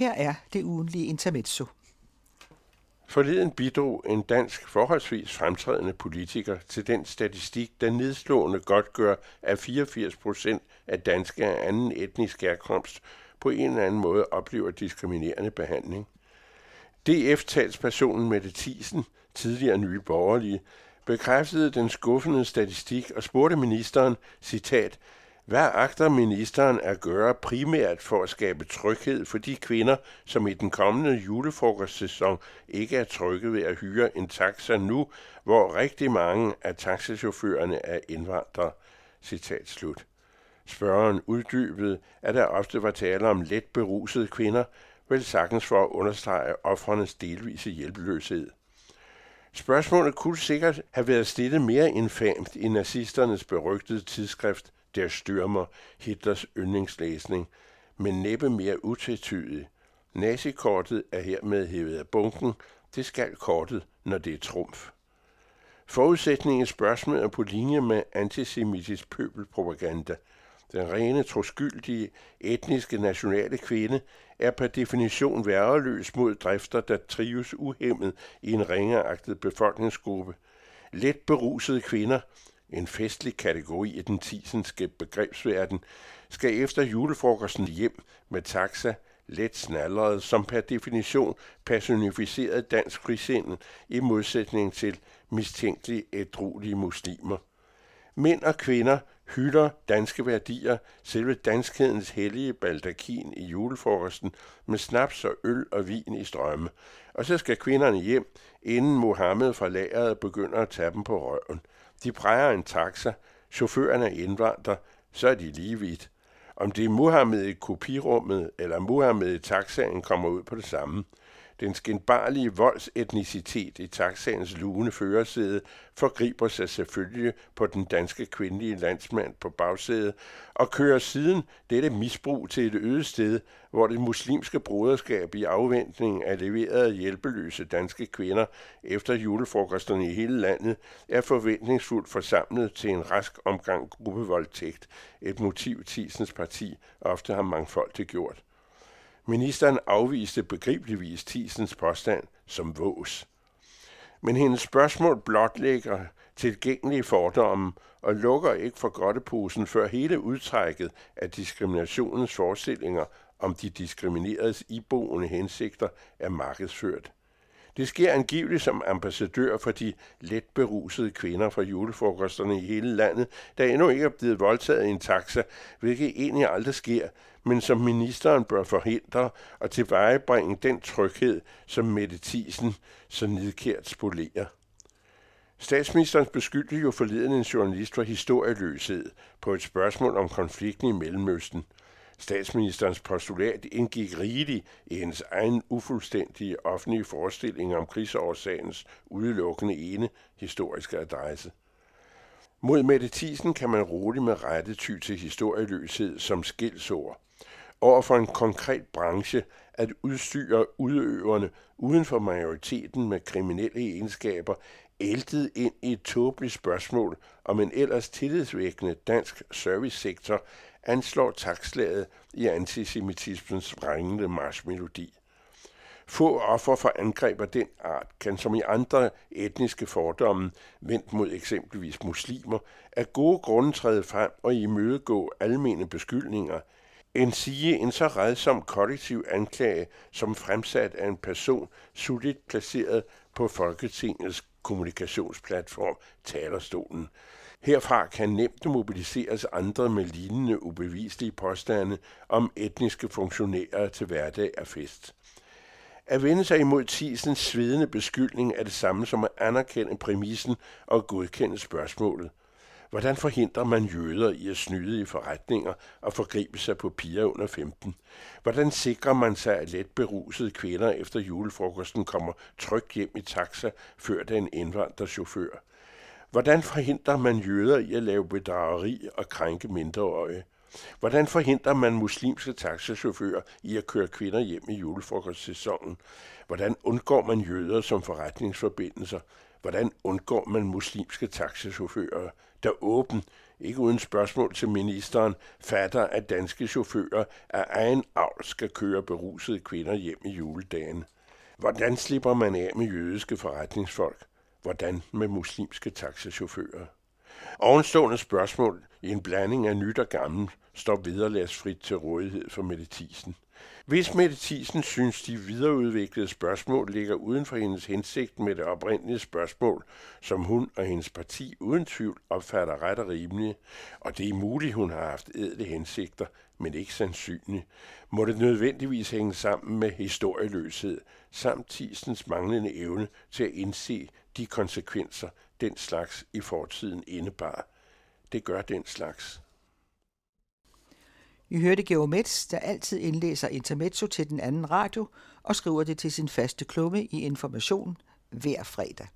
Her er det ugenlige intermezzo. Forleden bidrog en dansk forholdsvis fremtrædende politiker til den statistik, der nedslående godt gør, at 84 procent af danske af anden etnisk herkomst på en eller anden måde oplever diskriminerende behandling. DF-talspersonen Mette Thiesen, tidligere nye borgerlige, bekræftede den skuffende statistik og spurgte ministeren, citat, hvad agter ministeren at gøre primært for at skabe tryghed for de kvinder, som i den kommende julefrokostsæson ikke er trygge ved at hyre en taxa nu, hvor rigtig mange af taxachaufførerne er indvandrere? Citat slut. Spørgeren uddybede, at der ofte var tale om let berusede kvinder, vel sagtens for at understrege offrenes delvise hjælpeløshed. Spørgsmålet kunne sikkert have været stillet mere infamt i nazisternes berygtede tidsskrift der Stürmer, Hitlers yndlingslæsning, men næppe mere utvetydig. Nazikortet er hermed hævet af bunken. Det skal kortet, når det er trumf. Forudsætningen spørgsmål er på linje med antisemitisk pøbelpropaganda – den rene, troskyldige, etniske, nationale kvinde er per definition værreløs mod drifter, der trives uhemmet i en ringeagtet befolkningsgruppe. Let berusede kvinder, en festlig kategori i den tisenske begrebsverden, skal efter julefrokosten hjem med taxa, let snallerede, som per definition personificeret dansk frisind i modsætning til mistænkelige ædruelige muslimer. Mænd og kvinder hylder danske værdier, selve danskhedens hellige baldakin i julefrokosten med snaps og øl og vin i strømme. Og så skal kvinderne hjem, inden Mohammed fra lageret begynder at tage dem på røven. De præger en taxa, chaufføren er indvandrer, så er de lige vidt. Om det er Mohammed i kopirummet eller Mohammed i taxaen kommer ud på det samme – den skinbarlige voldsetnicitet i taxaens lugende førersæde forgriber sig selvfølgelig på den danske kvindelige landsmand på bagsædet og kører siden dette misbrug til et øget sted, hvor det muslimske broderskab i afventning af leverede hjælpeløse danske kvinder efter julefrokosterne i hele landet er forventningsfuldt forsamlet til en rask omgang gruppevoldtægt, et motiv Tisens parti ofte har mangfoldigt gjort. Ministeren afviste begribeligvis Tisens påstand som vås. Men hendes spørgsmål blotlægger tilgængelige fordomme og lukker ikke for godteposen, før hele udtrækket af diskriminationens forestillinger om de diskrimineredes iboende hensigter er markedsført. Det sker angiveligt som ambassadør for de let berusede kvinder fra julefrokosterne i hele landet, der endnu ikke er blevet voldtaget i en taxa, hvilket egentlig aldrig sker, men som ministeren bør forhindre og tilvejebringe den tryghed, som Mette Thiesen så nidkært spolerer. Statsministeren beskyldte jo forleden en journalist for historieløshed på et spørgsmål om konflikten i Mellemøsten – Statsministerens postulat indgik rigeligt i hendes egen ufuldstændige offentlige forestilling om krigsårsagens udelukkende ene historiske adresse. Mod Mette Thiesen kan man roligt med rette ty til historieløshed som skilsord. Over for en konkret branche at udstyre udøverne uden for majoriteten med kriminelle egenskaber, æltet ind i et tåbeligt spørgsmål om en ellers tillidsvækkende dansk servicesektor anslår takslaget i antisemitismens vrængende marsmelodi. Få offer for angreb af den art kan som i andre etniske fordomme vendt mod eksempelvis muslimer af gode grunde træde frem og imødegå almene beskyldninger, end sige en så redsom kollektiv anklage som fremsat af en person solidt placeret på Folketingets kommunikationsplatform talerstolen, Herfra kan nemt mobiliseres andre med lignende ubeviselige påstande om etniske funktionærer til hverdag af fest. At vende sig imod Tisens svedende beskyldning er det samme som at anerkende præmissen og godkende spørgsmålet. Hvordan forhindrer man jøder i at snyde i forretninger og forgribe sig på piger under 15? Hvordan sikrer man sig, at let berusede kvinder efter julefrokosten kommer trygt hjem i taxa, før den indvandrerchauffør? Hvordan forhindrer man jøder i at lave bedrageri og krænke mindreårige? Hvordan forhindrer man muslimske taxachauffører i at køre kvinder hjem i julefrokostsæsonen? Hvordan undgår man jøder som forretningsforbindelser? Hvordan undgår man muslimske taxachauffører, der åben ikke uden spørgsmål til ministeren, fatter, at danske chauffører af egen avl skal køre berusede kvinder hjem i juledagen. Hvordan slipper man af med jødiske forretningsfolk? Hvordan med muslimske taxachauffører? Ovenstående spørgsmål i en blanding af nyt og gammelt står vederlagsfrit til rådighed for Mette Thiesen. Hvis Mette Thiesen synes, de videreudviklede spørgsmål ligger uden for hendes hensigt med det oprindelige spørgsmål, som hun og hendes parti uden tvivl opfatter ret og rimelige, og det er muligt, hun har haft edle hensigter, men ikke sandsynligt, må det nødvendigvis hænge sammen med historieløshed, samt Thiesens manglende evne til at indse de konsekvenser, den slags i fortiden indebar. Det gør den slags. Vi hørte Georg Metz, der altid indlæser intermezzo til den anden radio og skriver det til sin faste klumme i Information hver fredag.